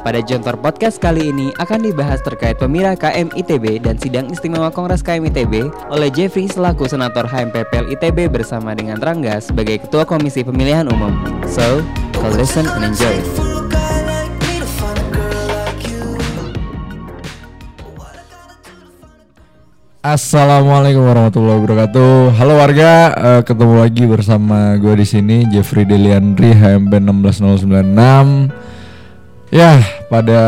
Pada Jontor Podcast kali ini akan dibahas terkait pemira KM ITB dan sidang istimewa Kongres KM ITB oleh Jeffrey selaku Senator HMPPL ITB bersama dengan Rangga sebagai Ketua Komisi Pemilihan Umum. So, go listen and enjoy. Assalamualaikum warahmatullahi wabarakatuh. Halo warga, eh, ketemu lagi bersama gue di sini Jeffrey Deliandri HMP 16096. Ya, pada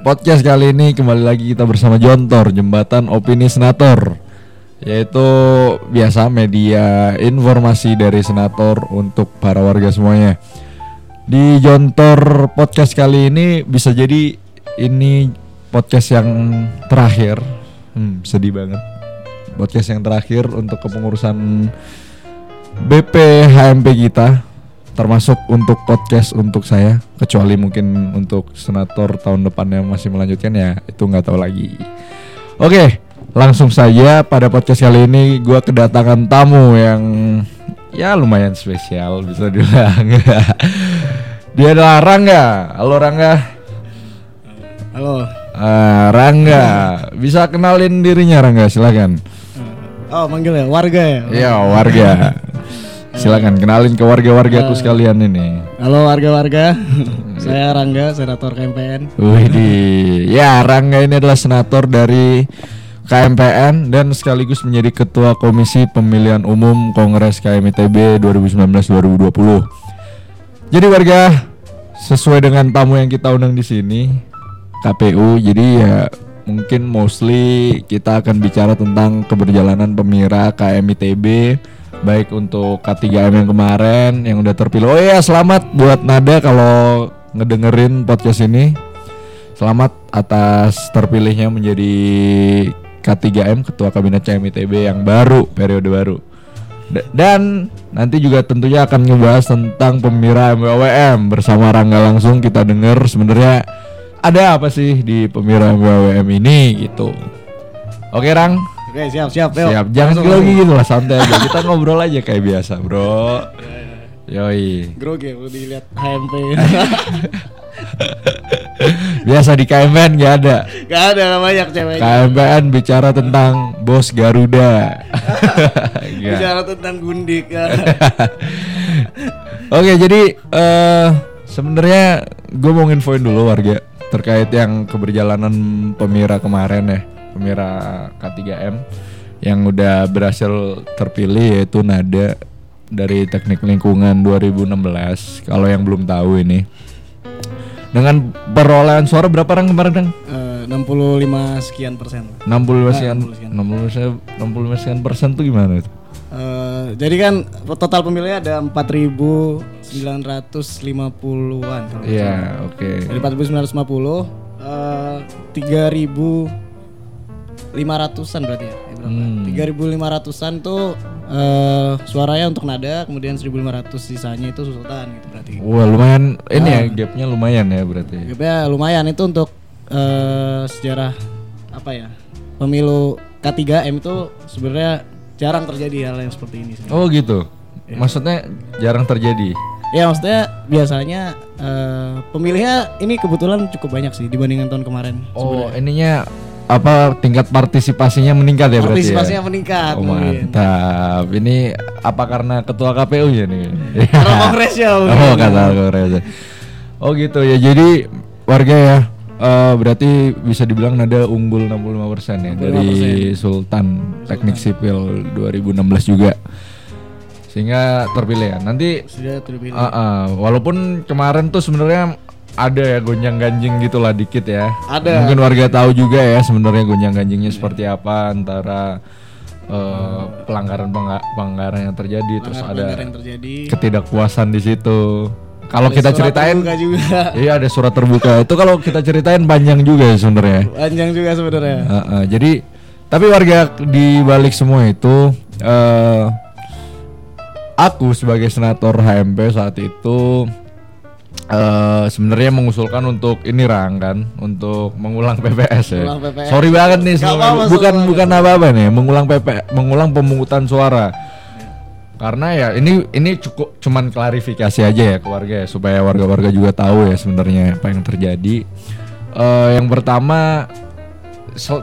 podcast kali ini kembali lagi kita bersama Jontor, Jembatan Opini Senator. Yaitu biasa media informasi dari senator untuk para warga semuanya. Di Jontor podcast kali ini bisa jadi ini podcast yang terakhir Hmm, sedih banget. Podcast yang terakhir untuk kepengurusan BP HMP kita termasuk untuk podcast untuk saya kecuali mungkin untuk senator tahun depannya masih melanjutkan ya itu nggak tahu lagi. Oke, langsung saja pada podcast kali ini gua kedatangan tamu yang ya lumayan spesial bisa dibilang. Dia adalah Rangga. Halo Rangga. Halo. Ah, Rangga, bisa kenalin dirinya Rangga, silakan. Oh, manggil ya warga ya. Iya, warga. Silakan kenalin ke warga-wargaku sekalian ini. Halo warga-warga. Saya Rangga, senator KMPN. Wih, ya Rangga ini adalah senator dari KMPN dan sekaligus menjadi ketua Komisi Pemilihan Umum Kongres KMITB 2019-2020. Jadi warga, sesuai dengan tamu yang kita undang di sini, KPU. Jadi ya mungkin mostly kita akan bicara tentang keberjalanan pemira KMITB baik untuk K3M yang kemarin yang udah terpilih. Oh iya, selamat buat Nada kalau ngedengerin podcast ini. Selamat atas terpilihnya menjadi K3M Ketua Kabinet KMITB yang baru, periode baru. Dan nanti juga tentunya akan ngebahas tentang pemira MWM bersama Rangga langsung kita denger sebenarnya ada apa sih di pemira MWM ini gitu. Oke Rang, Oke, siap, siap. Yuk. siap. Jangan grogi gitu lah santai aja. Kita ngobrol aja kayak biasa, bro. Yoi. Grogi lu dilihat HMP. Biasa di KMN gak ada. Gak ada banyak ceweknya. KMN bicara tentang bos Garuda. Bicara tentang gundik. Oke, jadi eh sebenarnya gue mau nginfoin dulu warga terkait yang keberjalanan pemira kemarin ya, Pemira K3M yang udah berhasil terpilih yaitu Nada dari Teknik Lingkungan 2016 kalau yang belum tahu ini. Dengan perolehan suara berapa orang kemarin 65 sekian persen. 65 sekian, ah, 60 sekian. 65 sekian persen tuh gimana? Uh, jadi kan total pemilih ada 4.950-an Iya, oke. 4.950 uh, 3.000 lima ratusan berarti ya. Hmm. tiga ribu lima ratusan tuh uh, suaranya untuk nada, kemudian 1.500 sisanya itu susutan gitu berarti. Wah, lumayan ini ya ah. gapnya lumayan ya berarti. Gapnya lumayan itu untuk uh, sejarah apa ya? Pemilu K3M itu sebenarnya jarang terjadi hal yang seperti ini sebenernya. Oh gitu. Ya. Maksudnya jarang terjadi. Ya maksudnya biasanya uh, pemilihnya ini kebetulan cukup banyak sih dibandingkan tahun kemarin. Oh, sebenernya. ininya apa tingkat partisipasinya meningkat ya berarti Partisipasinya ya? meningkat Oh, mungkin. mantap. Ini apa karena ketua KPU ya nih? Karena kongresnya mungkin. Oh, kata kongres. Oh gitu ya. Jadi warga ya eh, berarti bisa dibilang nada unggul 65% ya dari Sultan Teknik Sipil 2016 juga. Sehingga terpilih ya. Nanti Sudah terpilih. Ah, ah. walaupun kemarin tuh sebenarnya ada ya gonjang ganjing gitulah dikit ya. Ada. Mungkin warga tahu juga ya sebenarnya gonjang ganjingnya seperti apa antara eh, pelanggaran pelangga- pelanggaran yang terjadi terus ada yang terjadi. ketidakpuasan di situ. Kalau kita ceritain juga. Iya ada surat terbuka. Itu kalau kita ceritain panjang juga ya sebenarnya. Panjang juga sebenarnya. Ah, ah. jadi tapi warga di balik semua itu eh aku sebagai senator HMP saat itu eh sebenarnya mengusulkan untuk ini rang kan untuk mengulang PPS ya. Mengulang PPS. Sorry banget nih apa-apa, bukan bukan apa-apa nih, mengulang PP mengulang pemungutan suara. Karena ya ini ini cukup cuman klarifikasi aja ya ke warga ya supaya warga-warga juga tahu ya sebenarnya apa yang terjadi. Eh, yang pertama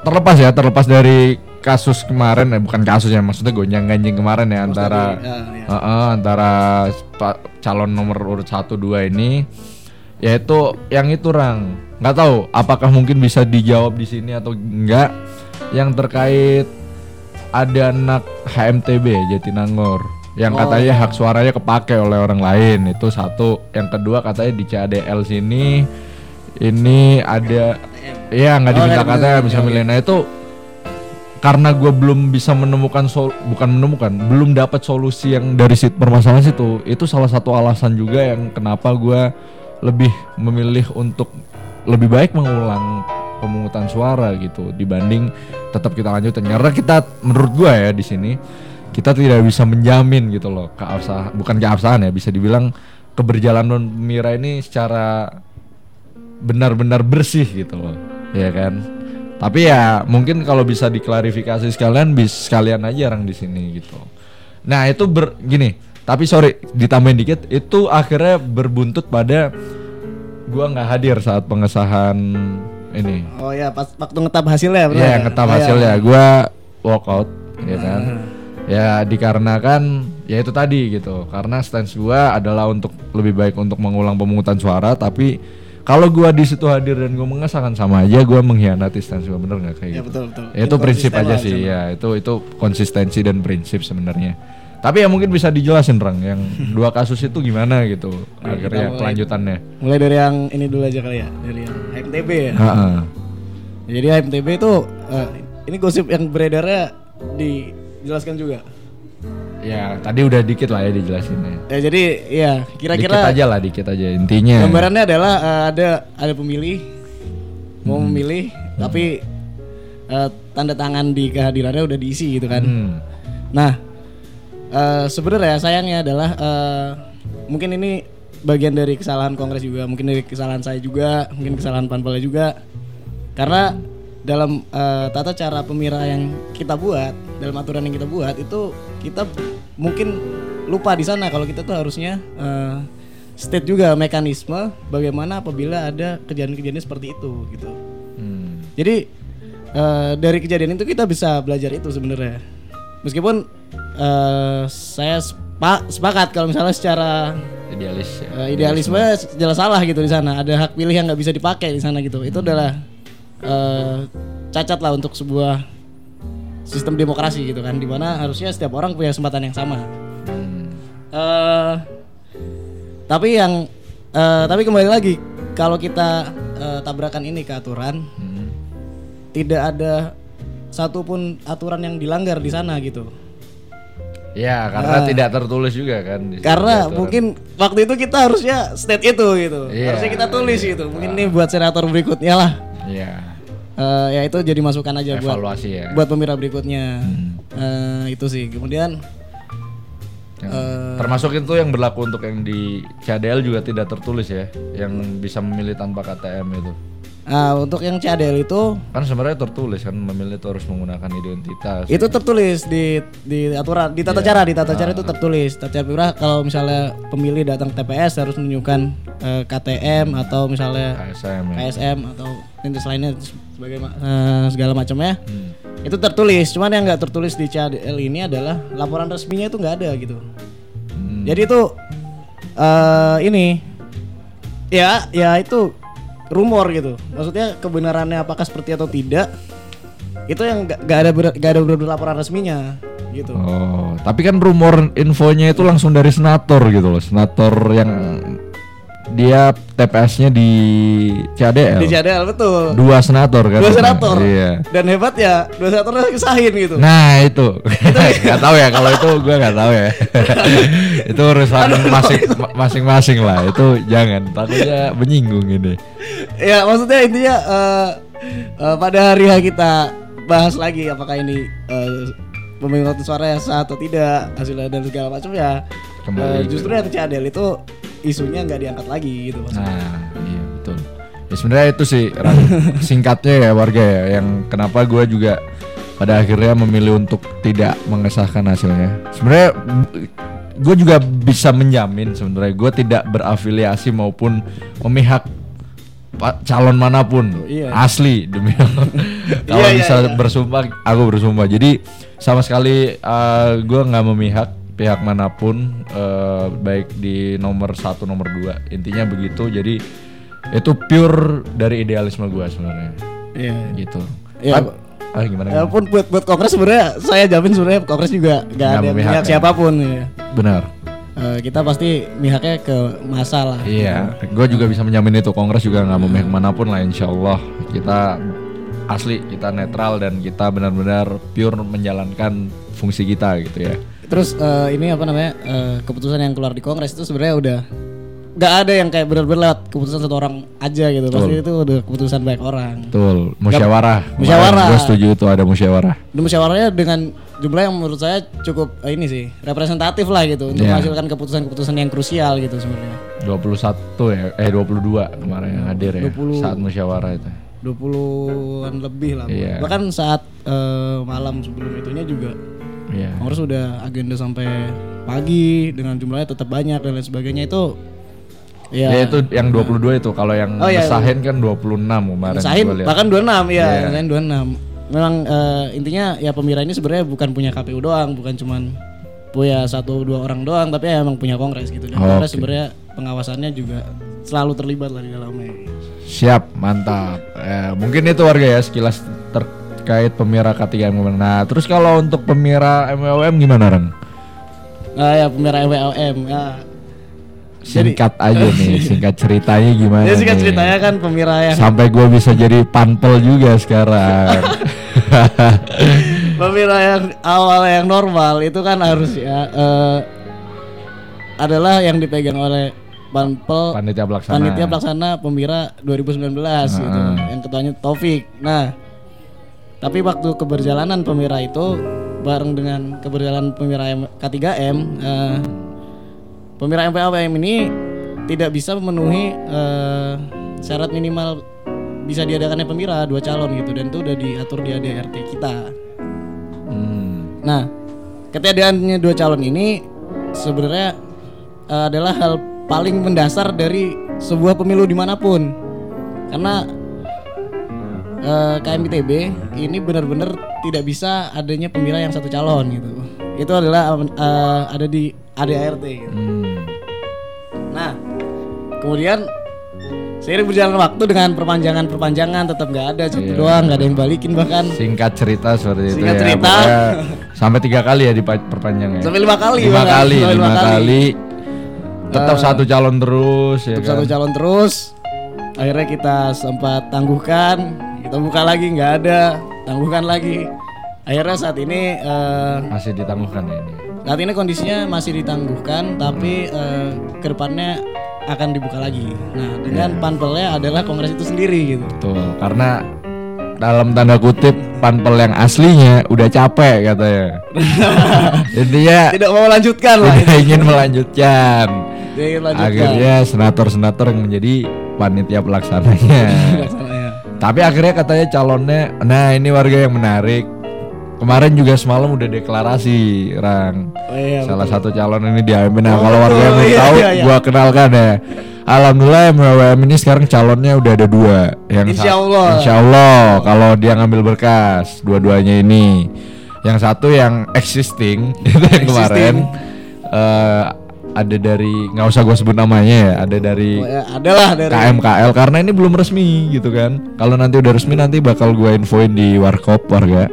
terlepas ya terlepas dari kasus kemarin eh bukan kasus ya maksudnya gonjang ganjing kemarin ya antara dari- ya, ya. Heeh, antara calon nomor urut 1 2 ini yaitu yang itu rang nggak tahu apakah mungkin bisa dijawab di sini atau enggak yang terkait ada anak HMTB Jatinangor yang Oh, katanya iya. hak suaranya kepake oleh orang lain itu satu yang kedua katanya di CADL sini ini ada iya nggak Oh, diminta KTM diminta, bisa oke. milih nah itu karena gue belum bisa menemukan sol bukan menemukan belum dapat solusi yang dari sit permasalahan situ. Itu salah satu alasan juga yang kenapa gue lebih memilih untuk lebih baik mengulang pemungutan suara gitu dibanding tetap kita lanjutin. Karena kita menurut gue ya di sini kita tidak bisa menjamin gitu loh keabsahan bukan keabsahan ya bisa dibilang keberjalanan Mira ini secara benar-benar bersih gitu loh. Ya kan tapi ya mungkin kalau bisa diklarifikasi sekalian bis sekalian aja orang di sini gitu. Nah itu ber gini tapi sorry ditambahin dikit itu akhirnya berbuntut pada gua nggak hadir saat pengesahan ini. Oh ya, pas waktu ngetap hasilnya benar. ya ngetap Oh, ya. hasilnya. Gua walkout ya kan? Ya dikarenakan ya itu tadi gitu. Karena stance gua adalah untuk lebih baik untuk mengulang pemungutan suara tapi kalau gua di situ hadir dan gua mengesahkan sama aja gua mengkhianati stance gua bener nggak kayak Ya, gitu betul, betul. Ya, itu prinsip aja sih di sana. ya itu itu konsistensi dan prinsip sebenarnya tapi ya mungkin bisa dijelasin Rang yang dua kasus itu gimana gitu Nah, kita akhirnya mulai. kelanjutannya Mulai dari yang ini dulu aja kali ya, dari yang HMTB ya. Ha-ha. Jadi HMTB itu eh, ini gosip yang beredarnya dijelaskan juga. Ya tadi udah dikit lah ya dijelasinnya Ya jadi ya dikit kira-kira aja lah dikit aja intinya gambarannya adalah eh, ada ada pemilih mau memilih tapi eh, tanda tangan di kehadirannya udah diisi gitu kan. Hmm. Nah, eh, sebenarnya sayangnya adalah eh, mungkin ini bagian dari kesalahan Kongres juga, mungkin dari kesalahan saya juga, mungkin kesalahan Panpelnya juga. Karena dalam eh, tata cara pemira yang kita buat, dalam aturan yang kita buat itu kita mungkin lupa di sana kalau kita tuh harusnya eh, state juga mekanisme bagaimana apabila ada kejadian-kejadian seperti itu gitu. Hmm. Jadi eh, dari kejadian itu kita bisa belajar itu sebenarnya. Meskipun eh, saya sepa- sepakat kalau misalnya secara idealis ya eh, idealisme jelas salah gitu di sana. Ada hak pilih yang nggak bisa dipakai di sana gitu. Itu adalah eh, cacat lah untuk sebuah sistem demokrasi gitu kan. Di mana harusnya setiap orang punya kesempatan yang sama. Eh tapi yang eh, tapi kembali lagi kalau kita eh, tabrakan ini ke aturan Hmm. tidak ada satupun aturan yang dilanggar di sana gitu. ya karena tidak tertulis juga kan. Karena aturan. mungkin waktu itu kita harusnya state itu gitu. Iya, harusnya kita tulis iya. gitu. Mungkin ini buat senator berikutnya lah. Iya. Eh, ya itu jadi masukan aja buat evaluasi ya buat pemirsa berikutnya. Hmm. Eh, itu sih. Kemudian Yang- eh, termasuk itu yang berlaku untuk yang di CADL juga tidak tertulis ya yang bisa memilih tanpa KTM itu ah, untuk yang CADL itu kan sebenarnya tertulis kan memilih itu harus menggunakan identitas itu tertulis di di aturan di tata Iya. cara di tata cara Ah. itu tertulis tata cara kalau misalnya pemilih datang TPS harus menunjukkan eh, KTM atau misalnya KSM ya KSM atau identitas lainnya sebagai ma- eh, segala macamnya Hmm. itu tertulis cuman yang nggak tertulis di CADL ini adalah laporan resminya itu nggak ada gitu Hmm. jadi itu eh ini ya ya itu rumor gitu maksudnya kebenarannya apakah seperti atau tidak itu yang nggak nggak ada ber- nggak ada laporan resminya gitu Oh, tapi kan rumor infonya itu langsung dari senator gitu loh. Senator yang dia TPS-nya di CADL. di CADL betul. Dua senator kan. dua senator. Iya. dan hebat ya dua senator kesahin gitu. Nah itu. Nggak tahu ya kalau itu gue nggak tahu ya. Itu urusan masing masing-masing lah. Itu jangan takutnya menyinggung ini. Ya maksudnya intinya eh, eh, pada hari H kita bahas lagi apakah ini pemungutan suara yang sah atau tidak hasilnya dan segala macam ya. Ke- justru yang CADL itu isunya nggak diangkat lagi gitu maksudnya. nah iya betul ya sebenarnya itu sih singkatnya ya warga ya yang kenapa gue juga pada akhirnya memilih untuk tidak mengesahkan hasilnya sebenarnya gue juga bisa menjamin sebenarnya gue tidak berafiliasi maupun memihak calon mana pun Iya. asli demi kalau Iya, iya, bisa iya. bersumpah aku bersumpah jadi sama sekali uh, gue nggak memihak pihak mana pun uh, baik di nomor satu nomor dua intinya begitu jadi itu pure dari idealisme gue sebenarnya Iya. gitu Iya. Kan- ah, gimana, Ya gimana? pun buat buat kongres sebenarnya saya jamin sebenarnya kongres juga gak Nggak ada pihak ya. siapa pun ya. benar Eh, kita pasti mihaknya ke masa lah. Iya, gue juga bisa menjamin itu Kongres juga nggak memihak mana pun lah, Insya Allah kita asli kita netral dan kita benar-benar pure menjalankan fungsi kita gitu ya. Terus eh, ini apa namanya eh, keputusan yang keluar di kongres itu sebenarnya udah nggak ada yang kayak benar-benar lewat keputusan satu orang aja gitu. Pasti itu udah keputusan banyak orang. Betul, musyawarah. Musyawarah. Gue setuju itu ada musyawarah. Dan musyawarahnya dengan jumlah yang menurut saya cukup eh, ini sih representatif lah gitu untuk Iya. menghasilkan keputusan-keputusan yang krusial gitu sebenarnya. 21 ya, eh 22 kemarin yang hadir ya 20. saat musyawarah itu. 20-an lebih lah. Iya. Bahkan saat eh, malam sebelum itunya juga Iya. Kongres udah agenda sampai pagi dengan jumlahnya tetap banyak dan lain sebagainya itu Ya, ya, itu yang 22 itu kalau yang Oh, iya, ngesahin kan 26 kemarin Sahin bahkan 26 ya, Iya. Sahin 26. Memang eh, intinya ya pemirsa ini sebenarnya bukan punya KPU doang, bukan cuman punya satu dua orang doang, tapi ya emang punya kongres gitu. Dan Oh, kongres oke. sebenarnya pengawasannya juga selalu terlibat lah di dalamnya. Siap, mantap. Eh, mungkin itu warga ya sekilas terkait pemira K3M. Nah, terus kalau untuk pemira MWM gimana, Reng? Nah ya pemirsa WLM ya. Singkat aja nih, singkat ceritanya gimana? Jadi singkat nih? ceritanya kan pemirsa yang Sampai gue bisa jadi panpel juga sekarang. Pemira yang awal yang normal itu kan harus ya eh, adalah yang dipegang oleh Panpel Panitia pelaksana. Panitia Pelaksana Pemira 2019 gitu. Yang ketuanya Taufik. Nah, tapi waktu keberjalanan Pemira itu bareng dengan keberjalanan Pemira M- K3M eh, Pemira MPAWM ini tidak bisa memenuhi eh, syarat minimal bisa diadakannya pemira dua calon gitu dan itu udah diatur di ADRT kita. Hmm. Nah, ketiadaannya dua calon ini sebenarnya eh, adalah hal paling mendasar dari sebuah pemilu di mana pun, karena eh, KMITB ini benar-benar tidak bisa adanya pemira yang satu calon gitu. Itu adalah eh, ada di ADART. Gitu. Hmm. Nah, kemudian seiring berjalan waktu dengan perpanjangan-perpanjangan tetap nggak ada satu doang, nggak ada yang balikin bahkan Singkat cerita seperti itu Singkat ya. cerita. pokoknya sampai tiga kali ya diperpanjang ya. sampai lima kali lima bahkan. kali, Sampai lima kali. Tetap Eh, satu calon terus ya tetap kan. satu calon terus akhirnya kita sempat tangguhkan kita buka lagi nggak ada tangguhkan lagi akhirnya saat ini eh, Masih ditangguhkan ya ini. saat ini kondisinya masih ditangguhkan tapi eh, ke depannya akan dibuka lagi nah dengan Iya. panpelnya adalah kongres itu sendiri gitu Betul, karena dalam tanda kutip panpel yang aslinya udah capek katanya. Intinya tidak mau melanjutkan lah tidak ingin melanjutkan. Dia ingin melanjutkan Akhirnya senator-senator yang menjadi panitia pelaksananya. Tapi akhirnya katanya calonnya, nah ini warga yang menarik. Kemarin juga semalam udah deklarasi, Rang. oh, iya, Salah betul. satu calon ini di AMP. Nah, Oh, kalau warga yang belum Iya, tahu, iya, iya. gua kenalkan ya. Alhamdulillah MWM ini sekarang calonnya udah ada dua. Yang Insya Allah. Insya Allah kalau dia ngambil berkas dua-duanya ini. Yang satu yang existing itu yang kemarin eh, ada dari nggak usah gua sebut namanya ya, ada dari Oh, ya, adalah dari KMKL karena ini belum resmi gitu kan. Kalau nanti udah resmi nanti bakal gua infoin di warkop warga.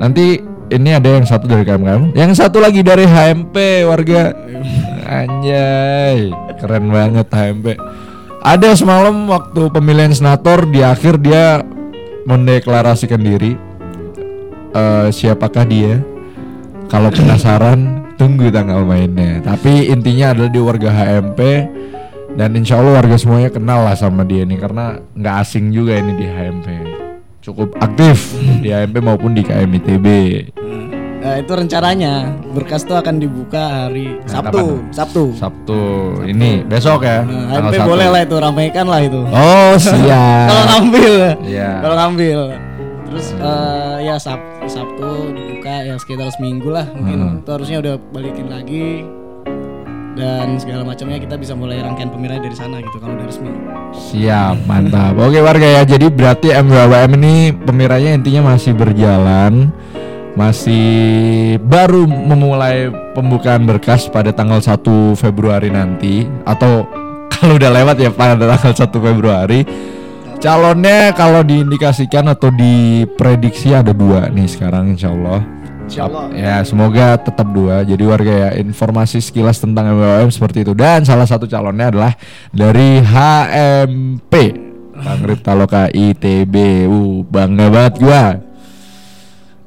Nanti ini ada yang satu dari KMKL, yang satu lagi dari HMP warga. Anjay, keren banget HMP. Ada semalam waktu pemilihan senator di akhir dia mendeklarasikan diri. Eh, siapakah dia? Kalau penasaran tunggu tanggal mainnya. Tapi intinya adalah di warga HMP dan insya Allah warga semuanya kenal lah sama dia nih karena nggak asing juga ini di HMP. Cukup aktif di HMP maupun di KMITB. Nah, itu rencananya berkas itu akan dibuka hari Nah, Sabtu, kapan? Sabtu. Sabtu ini besok ya. Nah, tanggal MP 1. boleh lah itu ramaikan lah itu. Oh siap. Kalau ngambil, Iya. kalau ngambil. Terus eh, ya Sabtu, Sabtu dibuka ya sekitar seminggu lah mungkin Hmm. itu harusnya udah balikin lagi. dan segala macamnya kita bisa mulai rangkaian pemilihan dari sana gitu kalau udah resmi. Siap, mantap. Oke warga ya, jadi berarti MWWM ini pemiranya intinya masih berjalan, masih baru memulai pembukaan berkas pada tanggal 1 Februari nanti atau kalau udah lewat ya pada tanggal 1 Februari. Calonnya kalau diindikasikan atau diprediksi ada dua nih sekarang insya Allah. Insya Allah. Ya semoga tetap dua. Jadi warga ya informasi sekilas tentang MWM seperti itu. Dan salah satu calonnya adalah dari HMP Bangrit Taloka ITB. Uh, bangga banget gua.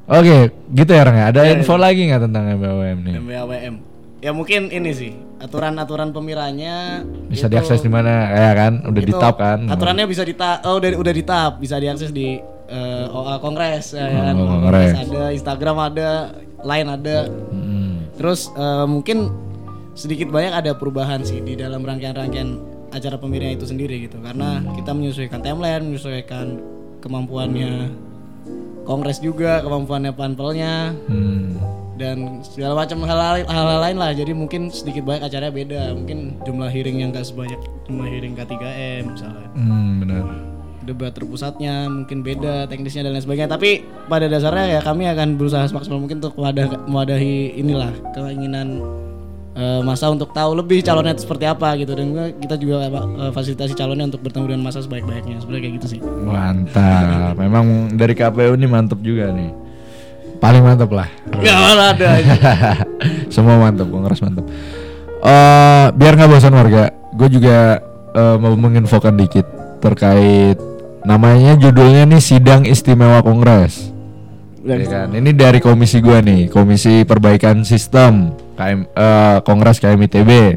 Oke, gitu ya Rang ya. Ada Ya, info lagi nggak tentang MWM nih? MWWM. Ya mungkin ini sih aturan-aturan pemiranya Bisa itu- diakses di mana? Ya kan, udah ditap kan? Aturannya bisa di oh udah udah di tap, bisa diakses di eh, OA Kongres ya kan. Oh, OA Kongres. ada, Instagram ada, Line ada. Hmm. Terus eh, mungkin sedikit banyak ada perubahan sih di dalam rangkaian-rangkaian acara pemilihan itu sendiri gitu. Karena kita menyesuaikan timeline, menyesuaikan kemampuannya Kongres juga, kemampuannya panpelnya Hmm. dan segala macam hal, hal lain lah. Jadi mungkin sedikit banyak acaranya beda. Mungkin jumlah hearing yang gak sebanyak jumlah hearing K3M misalnya. Hmm, benar. Debat terpusatnya mungkin beda teknisnya dan lain sebagainya. Tapi pada dasarnya ya kami akan berusaha semaksimal mungkin untuk mewadah, mewadahi inilah keinginan eh, masa untuk tahu lebih calonnya seperti apa gitu dan kita juga eh, fasilitasi calonnya untuk bertemu dengan masa sebaik-baiknya sebenarnya kayak gitu sih. Mantap. Memang dari KPU ini mantap juga nih. Paling mantap lah. Gak malah ada. Semua mantap, kongres mantap. Eh biar nggak bosan warga, gue juga eh, mau menginfokan dikit terkait namanya judulnya nih sidang istimewa kongres. Ya kan? Ini dari komisi gua nih, Komisi Perbaikan Sistem KM, eh, Kongres KMITB.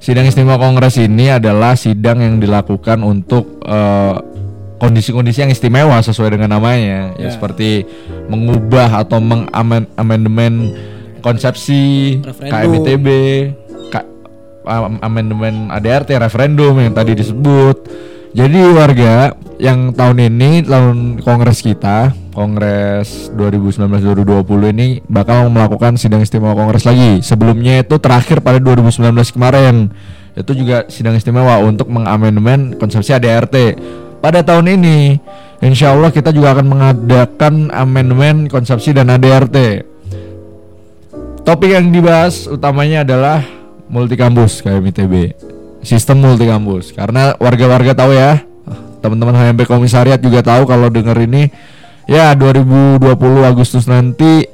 Sidang istimewa kongres ini adalah sidang yang dilakukan untuk eh, kondisi-kondisi yang istimewa sesuai dengan namanya, ya Ya. seperti mengubah atau mengamandemen konsepsi. KMITB, am- amandemen ADRT referendum yang tadi disebut. Jadi warga yang tahun ini tahun kongres kita, kongres 2019-2020 ini bakal melakukan sidang istimewa kongres lagi. Sebelumnya itu terakhir pada 2019 kemarin. Itu juga sidang istimewa untuk mengamandemen konsepsi ADRT. Pada tahun ini, insya Allah kita juga akan mengadakan amandemen konsepsi dan ADRT. Topik yang dibahas utamanya adalah multi kampus KMITB. Sistem multi kampus. Karena warga-warga tahu ya, teman-teman HMP Komisariat juga tahu kalau dengar ini ya 2020 Agustus nanti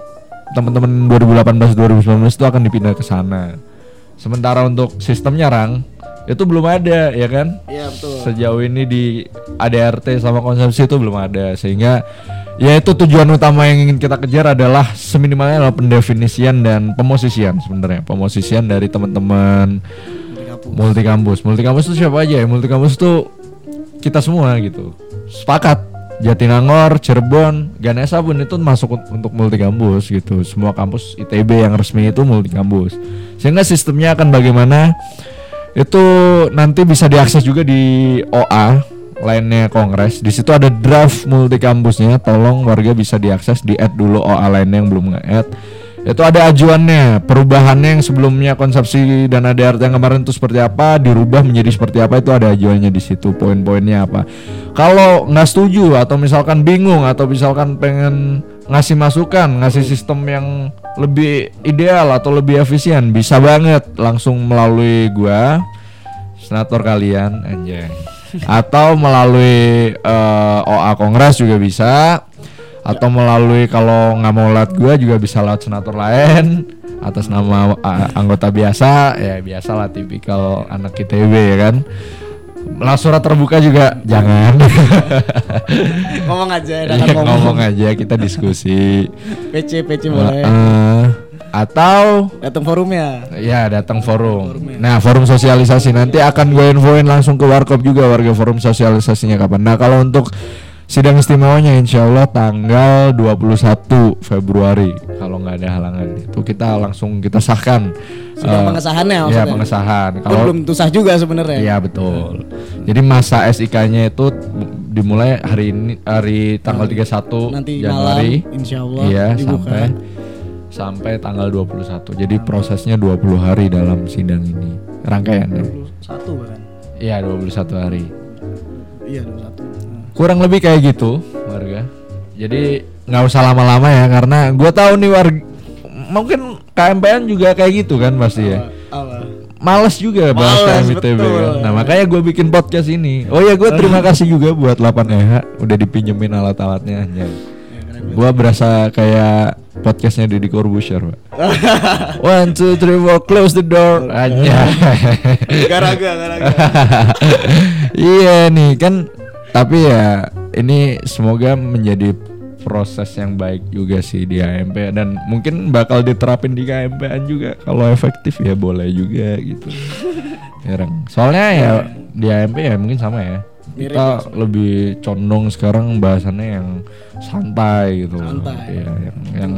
teman-teman 2018 2019 itu akan dipindah ke sana. Sementara untuk sistemnya Rang itu belum ada ya kan? Iya betul. sejauh ini di ADRT sama konsepsi itu belum ada sehingga ya itu tujuan utama yang ingin kita kejar adalah seminimalnya adalah pendefinisian dan pemosisian sebenarnya pemosisian dari teman-teman multi kampus multi kampus itu siapa aja ya multi kampus itu kita semua gitu sepakat Jatinangor, Cirebon, Ganesa pun itu masuk un- untuk multi kampus gitu. Semua kampus ITB yang resmi itu multi kampus. Sehingga sistemnya akan bagaimana itu nanti bisa diakses juga di OA lainnya kongres. Di situ ada draft multi kampusnya. Tolong warga bisa diakses di add dulu OA lainnya yang belum nge-add. Itu ada ajuannya, perubahannya yang sebelumnya konsepsi dan ADRT yang kemarin itu seperti apa, dirubah menjadi seperti apa itu ada ajuannya di situ, poin-poinnya apa. Kalau nggak setuju atau misalkan bingung atau misalkan pengen ngasih masukan, ngasih sistem yang lebih ideal atau lebih efisien, bisa banget langsung melalui gua senator kalian anjay atau melalui eh, OA Kongres juga bisa atau melalui kalau nggak mau lewat gua juga bisa lewat senator lain atas nama anggota biasa ya biasalah tipikal anak ITB ya kan lah surat terbuka juga jangan ngomong aja Ya, ngomong. ngomong aja kita diskusi PC PC boleh. Eh, atau Datang forumnya. Ya datang forum. Nah forum sosialisasi nanti akan gue infoin langsung ke warkop juga warga forum sosialisasinya kapan. Nah kalau untuk sidang istimewanya insya Allah tanggal 21 Februari kalau nggak ada halangan itu kita langsung kita sahkan. Sidang Eh, pengesahannya Ya maksudnya. pengesahan. Pun Kalau belum tuh sah juga sebenarnya. Iya betul. Jadi masa SIK-nya itu dimulai hari ini hari tanggal 31 Nanti Januari. malam insya Allah Iya dibuka. sampai sampai tanggal 21. Jadi prosesnya 20 hari dalam sidang ini. Rangkaiannya. 21 bahkan. Iya, 21 hari. Iya 21. Kurang lebih kayak gitu, warga. Jadi nggak usah lama-lama ya karena gue tahu nih warga mungkin KMPN juga kayak gitu kan pasti ya. Males juga bahas Males, KMITB betul. kan. Nah makanya gue bikin podcast ini. Oh ya gue terima kasih juga buat 8EH udah dipinjemin alat-alatnya. anjay. Ya. Gua berasa kayak podcastnya Deddy Corbuzier, Pak. One, two, three, four, close the door. Garaga, garaga. iya nih kan. Tapi ya ini semoga menjadi proses yang baik juga sih di AMP dan mungkin bakal diterapin di KMPN juga kalau efektif ya boleh juga gitu. Ya, Reng. Soalnya ya di AMP ya mungkin sama ya. Mirip Kita lebih condong sekarang bahasannya yang santai gitu. Santai. Iya, yang, yang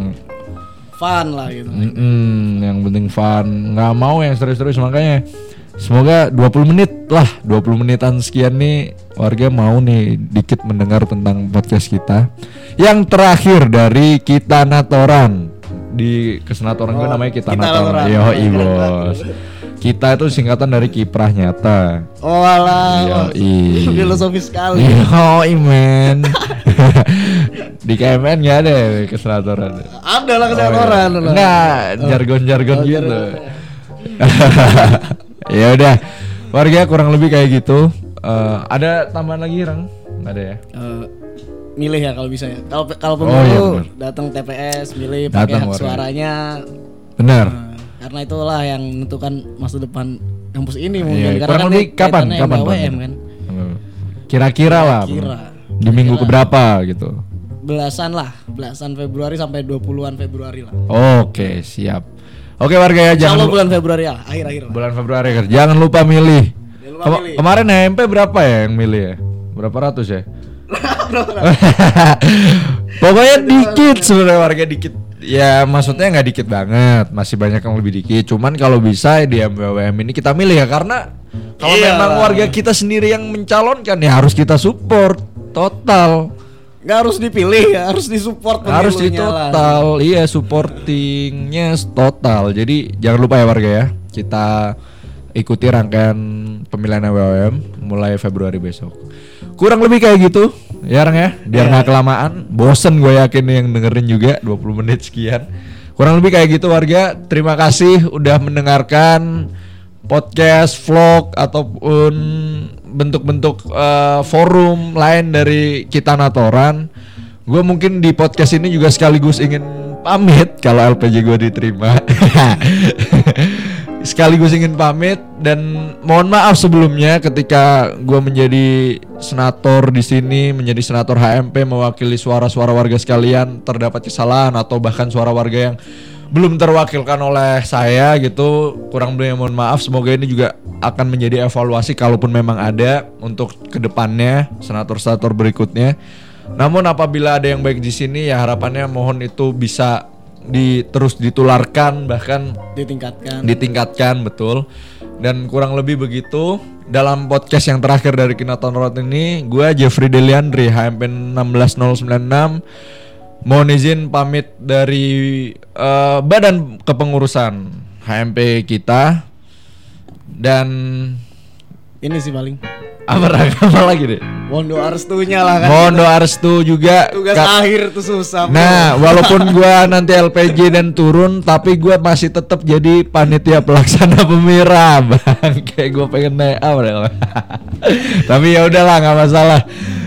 Fun lah gitu. Mm-mm, yang penting fun nggak mau yang serius-serius makanya semoga 20 menit lah 20 menitan sekian nih warga mau nih dikit mendengar tentang podcast kita yang terakhir dari kita natoran di kesenatoran gue Oh, namanya kita, Kita natoran yo bos kita itu singkatan dari kiprah nyata Oh alah. Yoi. Filosofis sekali. yo men di KMN nggak ada ya kesenatoran Ada lah kesenatoran. lah. Enggak, jargon-jargon Oh, gitu. ya udah. Warga kurang lebih kayak gitu. Eh, ada tambahan lagi, Rang? Nggak ada ya? Eh, milih ya kalau bisa ya. Kalau kalau Oh, iya, pemilu benar. datang TPS, milih Datang pakai hak warga. suaranya. Benar. Nah, karena itulah yang menentukan masa depan kampus ini mungkin. Iya, Karena kan lebih ini kapan? Kapan, Bang? kan. Kira-kira lah. Kira. Di minggu keberapa gitu. Belasan lah, belasan Februari sampai 20-an Februari lah. Oke, siap. Oke warga ya, Jangan jangan lu- bulan Februari lah, akhir-akhir bulan Februari kan. Jangan lupa milih. Jangan lupa Kema- milih. Kemarin HMP berapa ya yang milih ya? Berapa ratus ya? Pokoknya dikit sebenarnya warga dikit. Ya maksudnya nggak dikit banget, masih banyak yang lebih dikit. Cuman kalau bisa di MWM ini kita milih ya karena kalau Iya memang warga kita sendiri yang mencalonkan ya harus kita support total. Nggak harus dipilih ya, harus disupport harus di pemilunya lah. total. Iya, supportingnya total. Jadi jangan lupa ya warga ya. Kita ikuti rangkaian pemilihan WWM mulai Februari besok. Kurang lebih kayak gitu. Ya Rang ya, biar Iya. nggak kelamaan. Bosen gue yakin yang dengerin juga 20 menit sekian. Kurang lebih kayak gitu warga. Terima kasih udah mendengarkan podcast, vlog ataupun bentuk-bentuk eh, forum lain dari kita Natoran. Gue mungkin di podcast ini juga sekaligus ingin pamit kalau LPJ gue diterima. sekaligus ingin pamit dan mohon maaf sebelumnya ketika gue menjadi senator di sini menjadi senator HMP mewakili suara-suara warga sekalian terdapat kesalahan atau bahkan suara warga yang belum terwakilkan oleh saya gitu. Kurang lebihnya mohon maaf semoga ini juga akan menjadi evaluasi kalaupun memang ada untuk ke depannya senator-senator berikutnya. Namun apabila ada yang baik di sini ya harapannya mohon itu bisa di terus ditularkan bahkan Ditingkatkan. ditingkatkan betul. Dan kurang lebih begitu dalam podcast yang terakhir dari Kinaton Road ini gue Jeffrey Deliandri HMP 16096 mohon izin pamit dari eh, badan kepengurusan HMP kita dan Ini sih paling. apa, apa lagi deh Mohon doa restunya lah kan. mohon doa restu juga Tugas Ka- akhir tuh susah. bro. Nah, walaupun gua nanti LPG dan turun, tapi gua masih tetap jadi panitia pelaksana pemirah, bang. Kayak gua pengen naik apa Tapi ya udahlah, nggak masalah.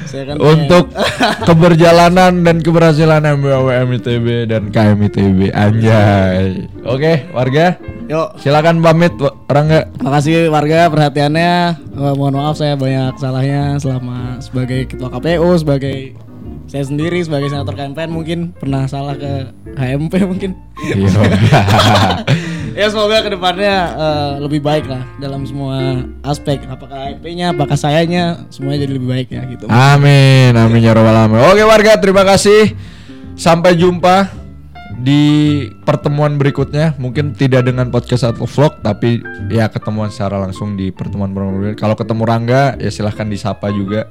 Saya kan Untuk keberjalanan dan keberhasilan MBWM ITB dan KM ITB, anjay. Oke, warga, Yuk, silakan pamit, Rangga. makasih warga perhatiannya. Eh, mohon maaf saya banyak salahnya selama sebagai ketua KPU, sebagai saya sendiri sebagai senator KMPN mungkin pernah salah ke HMP mungkin. Iya. ya semoga ke depannya eh, lebih baik lah dalam semua aspek apakah HMP-nya, apakah sayanya semuanya jadi lebih baik ya gitu. Amin, amin ya robbal alamin. Oke warga, terima kasih. Sampai jumpa di pertemuan berikutnya. Mungkin tidak dengan podcast atau vlog, tapi ya ketemuan secara langsung di pertemuan pertemuan. Kalau ketemu Rangga, ya silahkan disapa juga.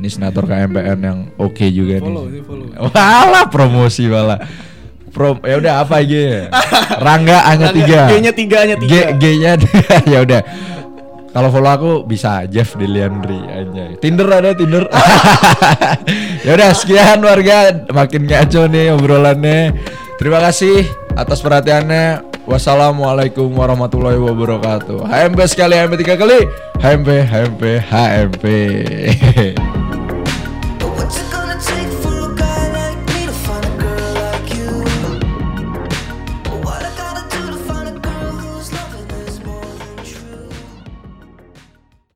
Ini senator KMPN yang oke juga Follow, nih. follow. Walah promosi walah. Prom ya udah apa G? Rangga hanya tiga. G-nya tiga hanya G tiga. G-nya ya udah. Kalau follow aku bisa Jeff Deliandri aja. Tinder ada Tinder. ya udah sekian warga makin ngaco nih obrolannya. Terima kasih atas perhatiannya. Wassalamualaikum warahmatullahi wabarakatuh. HMP sekali, HMP tiga kali. HMP, HMP, HMP.